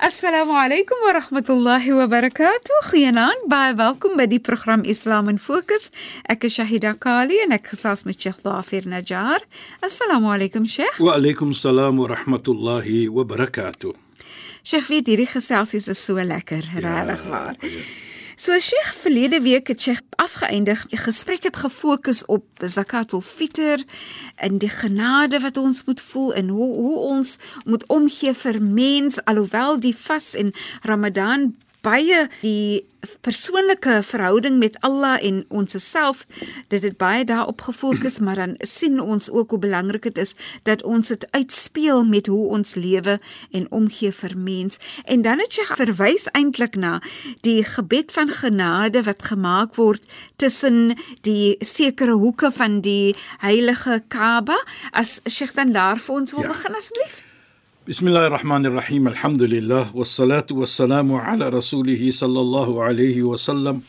Assalamu alaykum wa rahmatullahi wa barakatuh. Goeienaand, baie welkom by die program Islam in Fokus. Ek is Shahida Kali en ek gesels met Sheikh Dafir Najjar. Assalamu alaykum Sheikh. Wa alaykum salaam wa rahmatullahi wa barakatuh. Sheikh, weet hierdie geselsies is so lekker, regtig waar. ja. So Sheikh, verlede week het Sheikh afgeëindig. Die gesprek het gefokus op zakatul fitr en die genade wat ons moet voel en hoe hoe ons moet omgee vir mens alhoewel die vas en Ramadan baie die persoonlike verhouding met Allah en ons self dit het baie daarop gefokus maar dan sien ons ook hoe belangrik dit is dat ons dit uitspeel met hoe ons lewe en omgee vir mens. En dan het jy verwys eintlik na die gebed van genade wat gemaak word tussen die sekere hoeke van die heilige Kaaba. As Sheikh dan daar vir ons wil Ja. begin asseblief Bismillahirrahmanirrahim. Elhamdülillah. Ve salatu ve selamu ala Resulihi sallallahu aleyhi ve sellem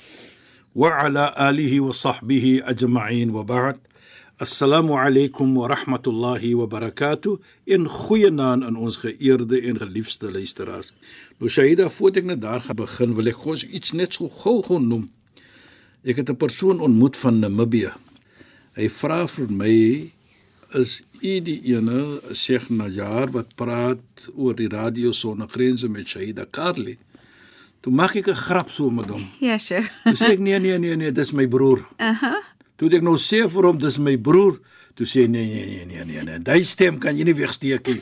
ve ala alihi ve sahbihi ecma'in ve ba'd. Assalamu alaykum wa rahmatullahi wa barakatuh. In goeie naam aan ons geëerde en geliefde luisteraars. Nou Shaida, voordat ek net daar gaan begin, wil ek ons iets net so gou-gou noem. Ek het 'n persoon ontmoet van Namibië. Hy vra vir my is u die ene Sheikh Najar wat praat oor die radio sonder grense met Shaida Karli. Toe maak ek 'n grap so met hom. Ja Sheikh Toe sê ek nee nee nee nee, dis my broer. Aha Toe het ek nou sê vir hom dis my broer. Toe sê nee nee nee nee nee nee. Daai stem kan jy nie wegsteek nie.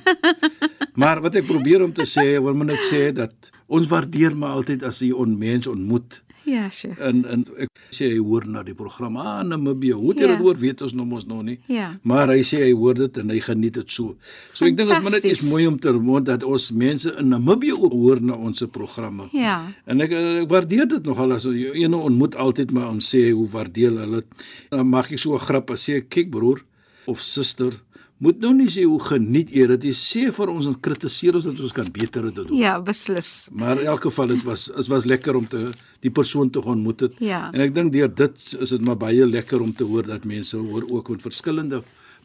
maar wat ek probeer om te sê, wil maar net sê dat ons waardeer maar altyd as jy onmens ontmoet. Ja Sheikh En en ek sê hy hoor na die program. Ah, Namibia. Hoe jy Ja. dit hoor? Weet ons nog mos nog nie. Ja. Maar hy sê hy hoor dit en hy geniet dit so. So ek dink ons moet net iets mooi om te moet dat ons mense in Namibië ook hoor na ons programme. Ja En ek, ek waardeer dit nogal as jy ene ontmoet altyd maar om sê hoe waardeer hulle. Dan mag ek so 'n grap as sê kyk broer of suster moet nou nie sê hoe geniet jy dit. Jy sê vir ons en kritiseer ons dat ons kan beter dit doen. Ja, beslis. Maar in elk geval dit was dit was lekker om te die persoon te ontmoet het. Ja. En ek dink deur dit is dit maar baie lekker om te hoor dat mense hoor ook van verskillende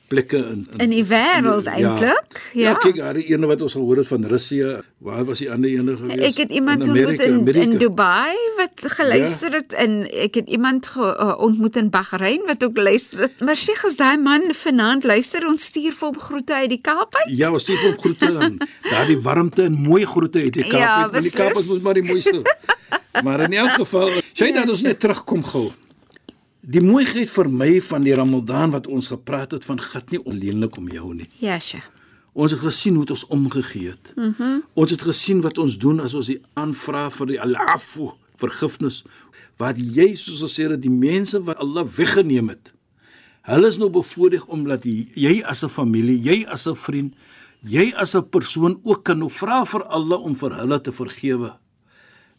plekke in In die wêreld eintlik. Ja. ja, kyk, daar die ene wat ons gehoor het van Russië, waar was die ander ene gewees? Ek het iemand In ontmoet Amerika, in Amerika. in Dubai wat geluister het en ek het iemand ge, uh, ontmoet in Bahrein wat ook luister. Maar sê as daai man vanaand luister ons stuur vir hom groete uit die Kaap uit. Ja, ons stuur vir hom groete aan. Daardie warmte en mooi groete uit die Kaap. Ja, uit, want die. Kaap is mos maar die mooiste. maar in elk geval, sy dat ons net terugkom gou. Die mooiheid vir my van die Ramadan wat ons gepraat het van gat nie onleenlik om jou nie. Ja, sye. Ons het gesien hoe dit ons omgegee het. Mhm. Mm ons het gesien wat ons doen as ons die aanvra vir die alafu, vergifnis, wat jy soos gesê het die mense wat Allah weggeneem het. Hulle is nou bevoordeel omdat jy as 'n familie, jy as 'n vriend, jy as 'n persoon ook kan nou vra vir Allah om vir hulle te vergewe.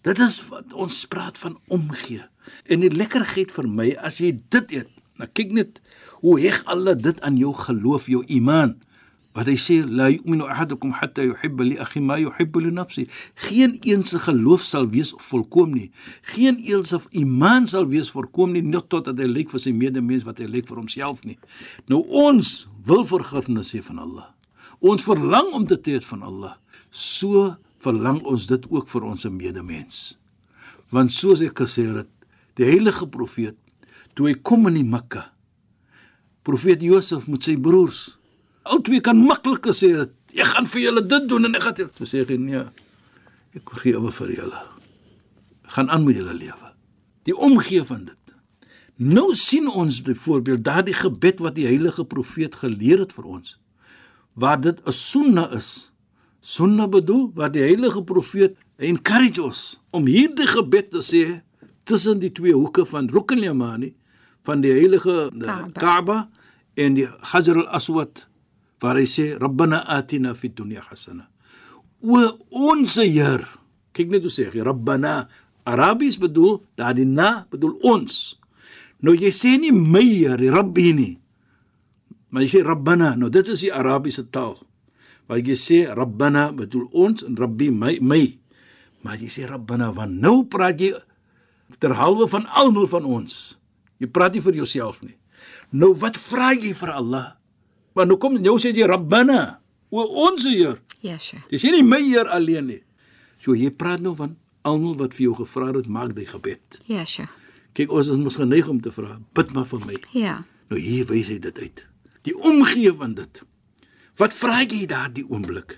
Dit is wat ons praat van omgee. En die lekkerheid vir my as jy dit eet. Nou kyk net hoe heg Allah dit aan jou geloof, jou iman. Wat hy sê, la yu'minu ahadukum hatta yuhibba li akhi ma yuhibbu li nafsi. Geen een se geloof sal wees volkom nie. Geen een se iman sal wees volkom nie net totdat hy lyk vir sy medemens wat hy lyk vir homself nie. Nou ons wil vergifnis hê van Allah. Ons verlang om te hê van Allah. So verlang ons dit ook vir ons medemens. Want soos ek gesê het, die heilige profeet toe hy kom in die Mekka, profeet Josef met sy broers, albei kan maklik gesê het, ek gaan vir julle dit doen en ek gaan toe sê hy nee. Ek vergewe vir julle. Gaan aan met julle lewe. Die omgee van dit. Nou sien ons byvoorbeeld daardie gebed wat die heilige profeet geleer het vir ons. Waar dit 'n sunna is. Sunna bedoel wat die heilige profeet encourage ons om hierdie gebed te sê tussen die twee hoeke van Rukn al-Yamani van die heilige Kaaba. Kaaba en die Hajar al-Aswad waar hy sê Rabbana atina fid dunya hasana. O ons Heer. Kyk net hoe sê hy Rabbana. Arabies bedoel daardie na bedoel ons. Nou jy sê nie my Heer, Rabbi nie. Maar jy sê Rabbana. Nou dit is die Arabiese taal. Waar jy sê Rabbana bedoel ons en Rabbi my my. Maar jy sê Rabbana want nou praat jy terhalwe van almal van ons. Jy praat nie vir jouself nie. Nou wat vra jy vir Allah? Maar nou kom nou sê jy Rabbana, o ons Heer. Ja, Sheikh. Jy sê nie my Heer alleen nie. So jy praat nou van almal wat vir jou gevra het, maak die gebed. Ja, Sheikh. Kyk, ons is mos geneig om te vra, bid maar vir my. Ja. Nou hier wys hy dit uit. Die omgee van dit. Wat vra jy daardie oomblik?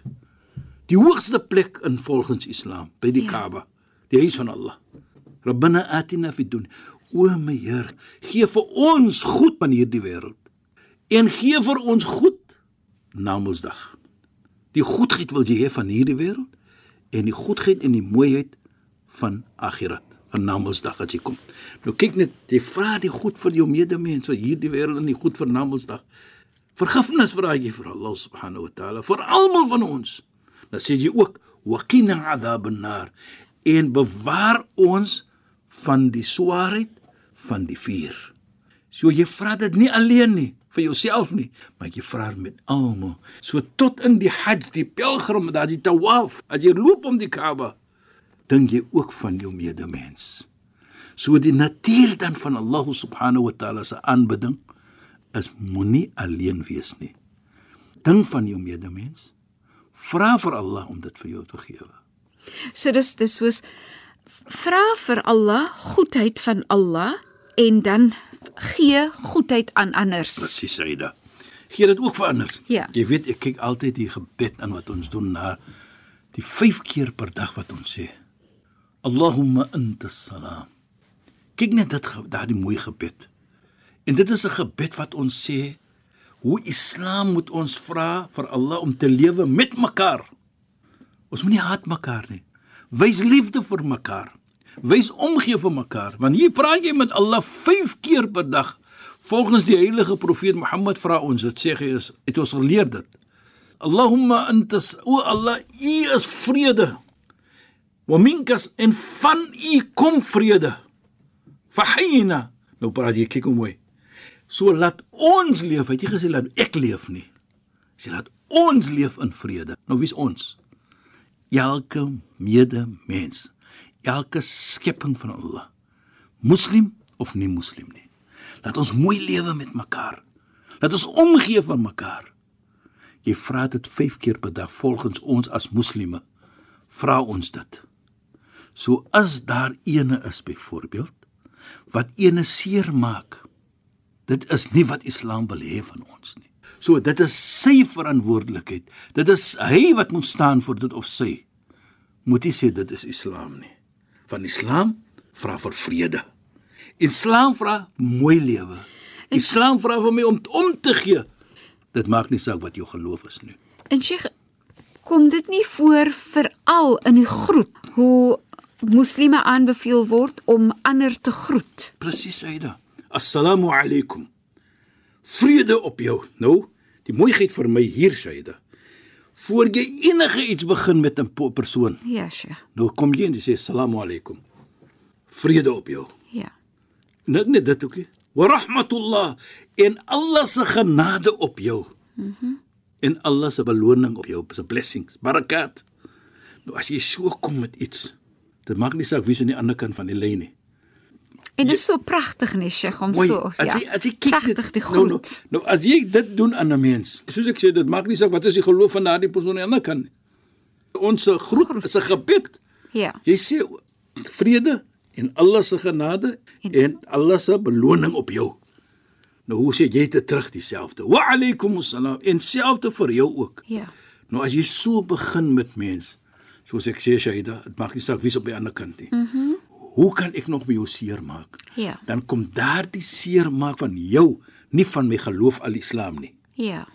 Die hoogste plek in volgens Islam, by die Ja. Kaaba, die huis van Allah. Rabbana atina fid dunya. O my Heer, gee vir ons goed van hierdie wêreld. En gee vir ons goed na Mondsdag. Die goedheid wil jy hê van hierdie wêreld en die goedheid en die mooiheid van Akhirat, van Namedsdag as jy kom. Nou kyk net, jy vra die goed vir jou medemens vir hierdie wêreld en die goed vir Namedsdag. Vergifnis vra jy vir Allah subhanahu wa taala vir almal van ons. Dan sê jy ook waqina adhaban nar en bewaar ons van die swaarheid van die vuur. So jy vra dit nie alleen nie vir jouself nie, maar jy vra met almal. So tot in die Hajj, die pelgrim, daar die tawaf, as jy loop om die Kaaba, dink jy ook van jou medemens. So die natuur dan van Allah subhanahu wa taala se aanbidding is moenie alleen wees nie. Dink van jou medemens. Vra vir Allah om dit vir jou te gee. So dis dis soos vra vir Allah goedheid van Allah en dan gee goedheid aan anders. Presies, Saida. Gee dit ook vir anders. Ja. Jy weet ek kyk altyd die gebed aan wat ons doen na die 5 keer per dag wat ons sê. Allahumma anta salam. Kyk net dit daardie mooi gebed. En dit is 'n gebed wat ons sê hoe Islam moet ons vra vir Allah om te lewe met mekaar. Ons moenie haat mekaar nie. Wys liefde vir mekaar. Wys omgee vir mekaar. Want hier praat jy met Allah 5 keer per dag. Volgens die heilige profeet Mohammed vra ons, dit sê hy is het ons geleer dit. Allahumma antas o Allah, U is vrede. Wa minkas en van U kom vrede. Fahina. Nou praat jy kyk hoe mooi. So laat ons leef. Het jy gesê laat ek leef nie. Sê laat ons leef in vrede. Nou wie's ons? Elke medemens. Elke skepping van Allah. Moslim of nie moslim nie. Laat ons mooi lewe met mekaar. Laat ons omgee vir mekaar. Jy vra dit 5 keer per dag volgens ons as moslime. Vra ons dit. So as daar ene is byvoorbeeld wat ene seer maak. Dit is nie wat Islam wil hê van ons nie. So dit is sy verantwoordelikheid. Dit is hy wat moet staan vir dit of sy. Moet nie sê dit is Islam nie. Van Islam vra vir vrede. Islam vra mooi lewe. Islam vra vir my om om te gee. Dit maak nie saak wat jou geloof is nie. En Sheikh, kom dit nie voor veral in die groet hoe moslime aanbeveel word om ander te groet. Presies, Aida. Assalamu alaykum. Vrede op jou. Nou, die mooiheid vir my hier, Shaida. Voor jy enige iets begin met 'n persoon, Ja, Sheikh. nou kom jy en jy sê assalamu alaykum. Vrede op jou. Ja. Net net dit ookie. Wa rahmatullah en Allah se genade op jou. Mhm. Mm en Allah se beloning op jou, se blessings, barakat. Nou as jy so kom met iets, dit maak nie saak wie's aan die ander kant van die lyn nie. En dit is so pragtig nee, Sheikh, om Mooi, so as ja. jy as jy kyk die nou, nou, groet. nou as jy dit doen aan 'n mens, soos ek sê, dit maak nie saak wat is die geloof van daardie persoon aan die ander kant nie. Ons se groet is 'n gebed. Ja. Jy sê vrede en Allah se genade En- en Allah se beloning op jou. Nou hoe sê jy dit terug dieselfde? Wa alaykum assalam en selfde vir jou ook. Ja. Nou as jy so begin met mens, soos ek sê Shaida, dit maak nie saak wie's op die ander kant nie. Mhm. Mm hoe kan ek nog jou seer maak? Ja. Dan kom daardie seer maak van jou, nie van my geloof al-Islam nie. Ja.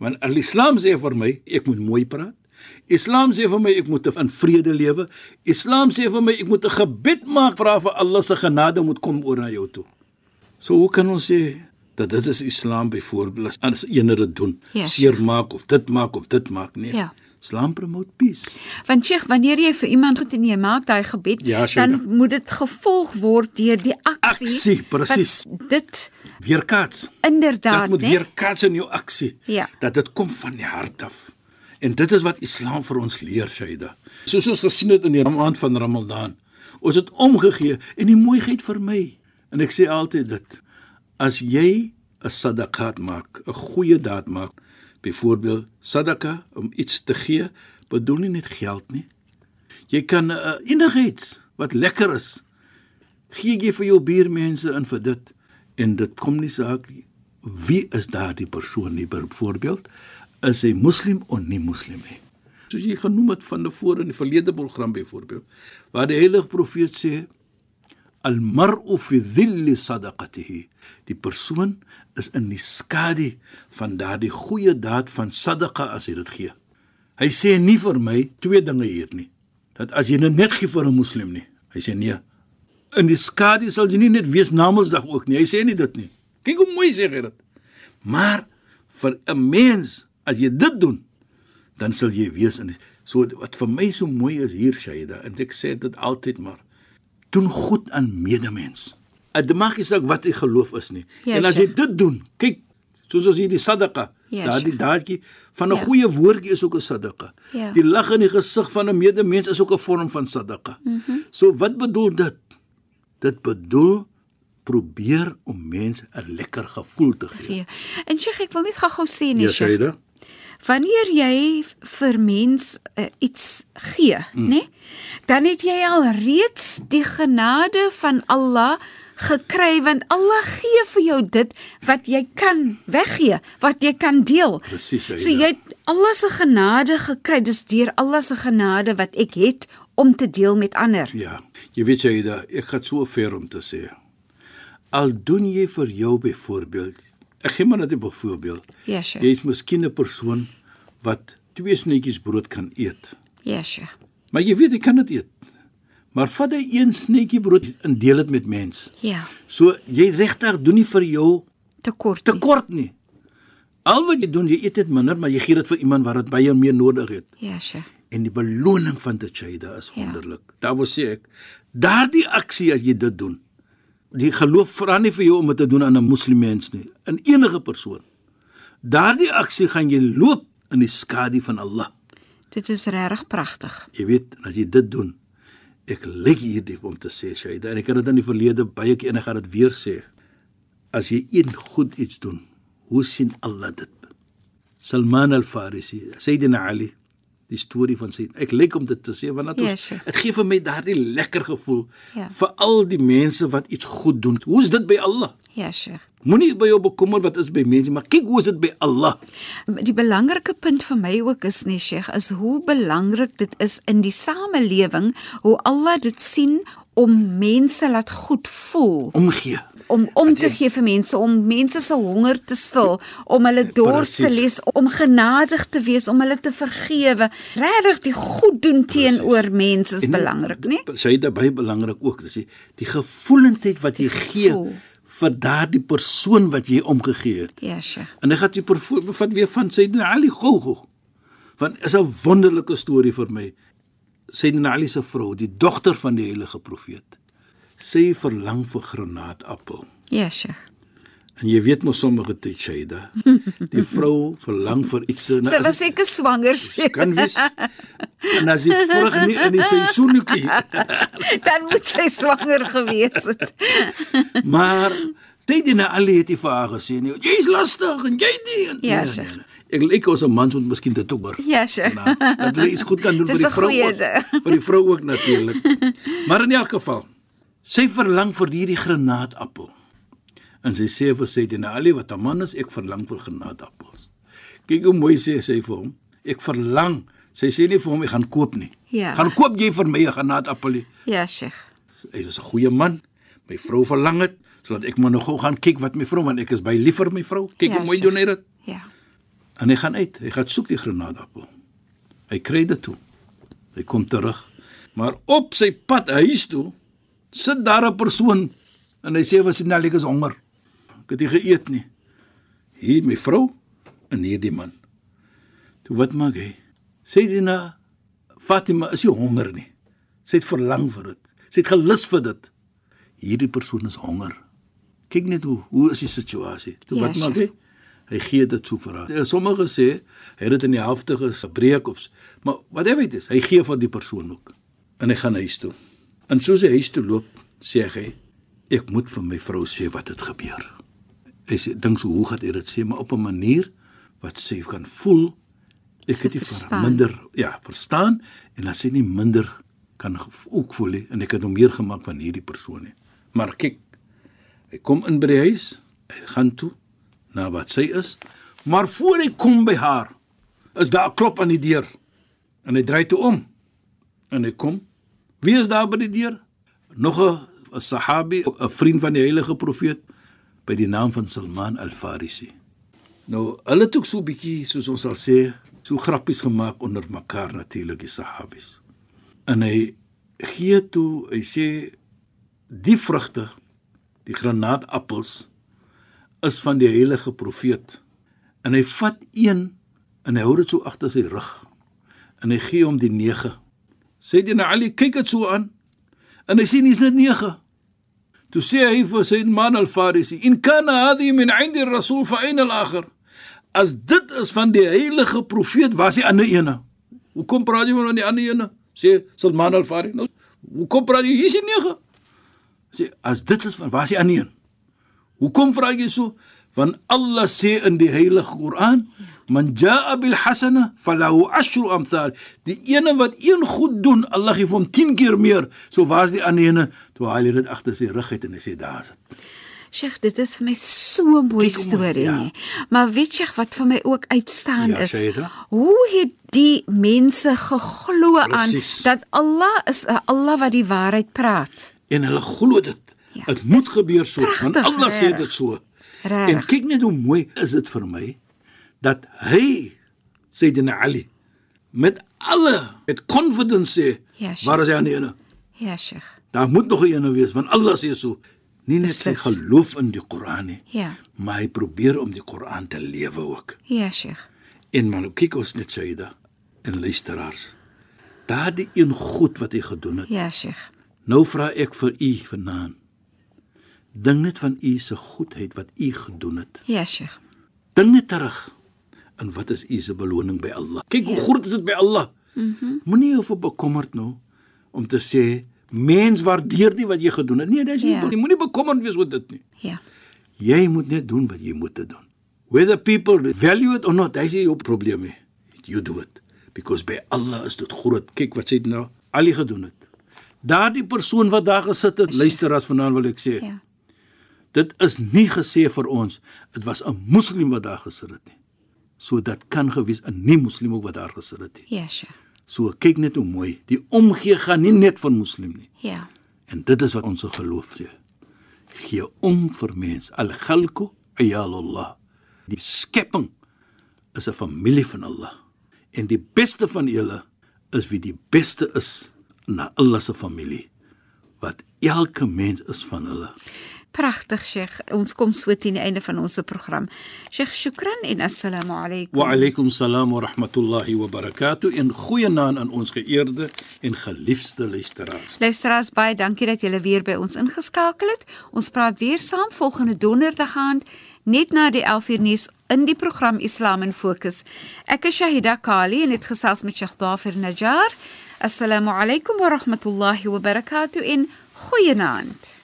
Want al-Islam sê vir my, ek moet mooi praat, Islam sê vir my ek moet in vrede lewe. Islam sê vir my ek moet 'n gebed maak vra vir Allah se genade moet kom oor na jou toe. So hoe kan ons sê dat dit is Islam byvoorbeeld as eener dit doen, Ja, seer maak of dit maak of dit maak nee. Ja. Islam promote peace. Want Sheikh, wanneer jy vir iemand goed en jy maak daai gebed, Ja, Sheikh. dan moet dit gevolg word deur die aksie. Aksie, presies. Dit Weerkaats. inderdaad, Dat moet né? weerkaats in jou aksie. Ja. Dat dit kom van die hart af. En dit is wat Islam vir ons leer, Shaida. Soos ons gesien het in die maand van Ramadan. Ons het omgegee en die mooiheid vir my. En ek sê altyd dit. As jy 'n sadaqat maak, 'n goeie daad maak, byvoorbeeld sadaqa om iets te gee, bedoel nie net geld nie. Jy kan uh, enigiets wat lekker is gee jy vir jou buurmense in vir dit. En dit kom nie saak wie is daardie persoon nie. Byvoorbeeld is hy moslim of nie moslim nie. Soos jy genoem het van tevore in die verlede program byvoorbeeld waar die heilige profeet sê al mar'u fi dhilli sadaqatihi. Die persoon is in die skadu van daardie goeie daad van sadaqa as hy dit gee. Hy sê nie vir my twee dinge hier nie. Dat as jy dit net gee vir 'n moslim nie. Hy sê nee. In die skadu sal jy nie net wees namensdag ook nie. Hy sê nie dit nie. Kyk hoe mooi sê hy dit. Maar vir 'n mens as jy dit doen dan sal jy wees in die, so wat vir my so mooi is hier Shaida en ek sê dit altyd maar doen goed aan medemens. Dit maak nie saak wat jy geloof is nie. Ja, en as jy dit doen, kyk, soos as jy die sadaqa, Ja, daardie daadjie van 'n Ja. goeie woordjie is ook 'n sadaqa. Ja. Die lag in die gesig van 'n medemens is ook 'n vorm van sadaqa. Mm -hmm. So wat bedoel dit? Dit bedoel probeer om mense 'n lekker gevoel te gee. gee. En Sheikh, ek wil net gou-gou sê nee, Ja, Sheikh. Wanneer jy vir mens uh, iets gee, mm. né? Dan het jy al reeds die genade van Allah gekry want Allah gee vir jou dit wat jy kan weggee, wat jy kan deel. Presies. So jy het Allah se genade gekry. Dis deur Allah se genade wat ek het om te deel met ander. Ja, jy weet Shaida, ek gaan so ver om te sê. Al doen jy vir jou byvoorbeeld, ek gee maar net 'n voorbeeld. Ja, Sheikh. Jy is miskien 'n persoon wat twee sneetjies brood kan eet. Ja, Sheikh. Maar jy weet jy kan dit eet. Maar vat jy een sneetjie brood en deel dit met mens. Ja, So jy regtig doen nie vir jou tekort. tekort nie. Al wat jy doen, jy eet dit minder, maar jy gee dit vir iemand wat dit baie meer nodig het. Ja, Sheikh. En die beloning van dit Shaida is Ja. wonderlik. Daar wil sê ek, daardie aksie as jy dit doen. Die geloof vra nie vir jou om dit te doen aan 'n moslimmens nie, in enige persoon. Daardie aksie gaan jy loop in die skadu van Allah. Dit is regtig pragtig. Jy weet, as jy dit doen, ek lig hierdie om te sê Shaida en ek het dit in die verlede baie keer en ek gaan dit weer sê. As jy een goed iets doen, hoe sien Allah dit? Salman al-Farisi, Sayyidina Ali, die storie van sy ek lyk om dit te sê want dit Ja, ons dit gee vir my daardie lekker gevoel Ja. vir al die mense wat iets goed doen. Hoe is dit by Allah? Ja, Sheikh. Moenie by jou bekommer wat is by mense, maar kyk hoe is dit by Allah. Die belangrike punt vir my ook is nee Sheikh is hoe belangrik dit is in die samelewing hoe Allah dit sien om mense laat goed voel Omgee. Om om te gee vir mense om mense se honger te stil om hulle dors te les om genadig te wees om hulle te vergewe regtig die goed doen teenoor mense is belangrik nee Sy het baie belangrik ook, dis die, die gevoelendheid wat jy gee vir daardie persoon wat jy omgegee het. ja Sheikh En ek gaan jy vat weer van Sayyidina Ali gou gou. Want is 'n wonderlike storie vir my. Sayyidina Ali se vrou, die dogter van die heilige profeet. Sy verlang vir granaatappel. ja Sheikh En jy weet mos sommige tyd Shaida, die vrou verlang vir iets en sy as- was seker swanger kan wees. En as jy vrug nie in die seisoenetjie, dan moet sy swanger gewees het maar Sayyidina Ali het vir haar gesê nie. Jy's lastig en jy nie. En, Ja, nee, nee, nee. Ek lyk as 'n man wat miskien dit ook hoor. ja Sheikh Nou, dat hulle iets goed kan doen vir die vrou ook. Vir die vrou ook natuurlik. Maar in elk geval, sy verlang vir hierdie granaatappel. En sy sê vir Sayyidina Ali wat 'n man is, ek verlang vir granaatappels. Kyk hoe mooi sê sy vir hom. Ek verlang. Sy sê nie vir hom ek gaan koop nie. Ja. Gaan koop jy vir my 'n granaatappel? nie? ja Sheikh Hy was 'n goeie man. My vrou verlang dit sodat ek moet nog gou gaan kyk wat my vrou want ek is baie lief vir my vrou. Kyk Ja, hoe mooi doen hy dit. ja En hy gaan uit. Hy gaan soek die granaatappel. Hy kry dit toe. Hy kom terug. Maar op sy pad huis toe sit daar 'n persoon en hy sê was hy nou lekker honger. Ek het nie geëet nie. Hier my vrou en hier die man. Toe wat maak hy? Sê dit na Fatima is nie honger nie. Sy het verlang vir dit. Sy het gelus vir dit. Hierdie persoon is honger. Kyk net hoe hoe is die situasie. Toe Ja, wat maak hy? Hy gee dit so vir haar. Sommige sê hy het dit in die helfte gebreek of maar wat hy weet is, hy gee vir die persoon ook. En hy gaan huis toe. En soos hy huis toe loop, sê hy ek moet vir my vrou sê wat het gebeur. Hy sê dink so hoe gaan hy dit sê maar op 'n manier wat sy kan voel ek het dit minder ja, verstaan en dan sy nie minder kan ook voel nie en ek het hom meer gemaak van hierdie persoon nie. Maar kyk, hy kom in by die huis, hy gaan toe na wat sy is, maar voor hy kom by haar, is daar 'n klop aan die deur. En hy draai toe om. En hy kom. Wie is daar by die deur? Nog 'n Sahabi, 'n vriend van die heilige profeet by die naam van Salman al-Farisi. Nou, hulle het ook so 'n bietjie, soos ons sal sê, so grappies gemaak onder mekaar natuurlik die Sahabis. En hy gee toe, hy sê die vrugte, die granaatappels is van die heilige profeet. En hy vat een en hy hou dit so agter sy rug. En hy gee hom die 9. Sê dit na Ali, kyk dit so aan. En hy sien hy's net 9. Toe sê hy vir sy man al-Farisi, "In kana hadhi min 'indi ar-rasul fa ayna al-akhar?" As dit is van die heilige profeet, was die ander ene. Hoekom praat jy van die ander ene? Sê Salman al-Farisi. Nou, hoekom praat jy hier die 9? Sê as dit is van was die ander een. Hoekom vra jy so? Want Allah sê in die heilige Koran, "Man jaa bil hasana falahu ashru amthal." Die ene wat een goed doen, Allah gee vir hom 10 keer meer. So was die ander ene, toe haal hy dit agter sy rug uit en hy sê daar is dit. Sheikh, dit is vir my so 'n mooi storie, ja. ja. Maar weet jy wat vir my ook uitstaan Ja, is? Shaida. Hoe het die mense geglo aan dat Allah is 'n Allah wat die waarheid praat? En hulle glo dit. Ja. Dit moet gebeur so, want Allah sê dit so. Regtig. En kyk net hoe mooi is dit vir my dat hy Sayyidina Ali met alle met confidence sê, Ja, waar is hy aan die ene? Ja, Sheikh. Daar moet nog 'n ene wees want Allah sê so. Nie net sy geloof in die Koran nie, Ja. maar hy probeer om die Koran te lewe ook. Ja, Sheikh. En man, kyk ons net Shaida en luisteraars. Daardie een goed wat hy gedoen het. Ja, Sheikh. Nou vra ek vir u vanaand. Dink net van u se goedheid wat u gedoen het. Ja, Sheikh. Dink net terug. En wat is u se beloning by Allah? Kyk hoe groot is dit by Allah. Mhm. Moenie oor bekommerd nou om te sê mens waardeer nie wat jy gedoen het. Nee, dis nie. Ja. Jy moenie bekommerd wees oor dit nie. Ja. Jy moet net doen wat jy moet doen. Whether people value it or not, dis jou probleem nie. You do it because by Allah is dit groot. Kyk wat sê dit nou Ali gedoen het. Daardie persoon wat daar gesit het, luister as vanaand wil ek sê. Ja. Dit is nie gesê vir ons dit was 'n moslim wat daar gesit het nie. So dit kan gewees 'n nie moslim ook wat daar gesit het. Ja, Sheikh. So kyk net hoe mooi. Die omgee gaan nie net van moslim nie. Ja. En dit is wat ons geloof sê. Gee om vir mens. Al-khalqu ayalullah. Die skepping is 'n familie van Allah. En die beste van julle is wie die beste is na Allah se familie. Wat elke mens is van hulle. Pragtig, Sheikh. Ons kom so teen die einde van ons program. Sheikh, shukran en assalamu alaykum. Wa alaykum salaam wa rahmatullahi wa barakatuh. En goeienaand aan ons geëerde en geliefde luisteraars. Luisteraars, baie dankie dat julle weer by ons ingeskakel het. Ons praat weer saam volgende donderdag aand net na die 11uur nuus in die program Islam in Fokus. Ek is Shahida Kali en het gesels met Sheikh Dafer Najjar. Assalamu alaykum wa rahmatullahi wa barakatuh en goeienaand.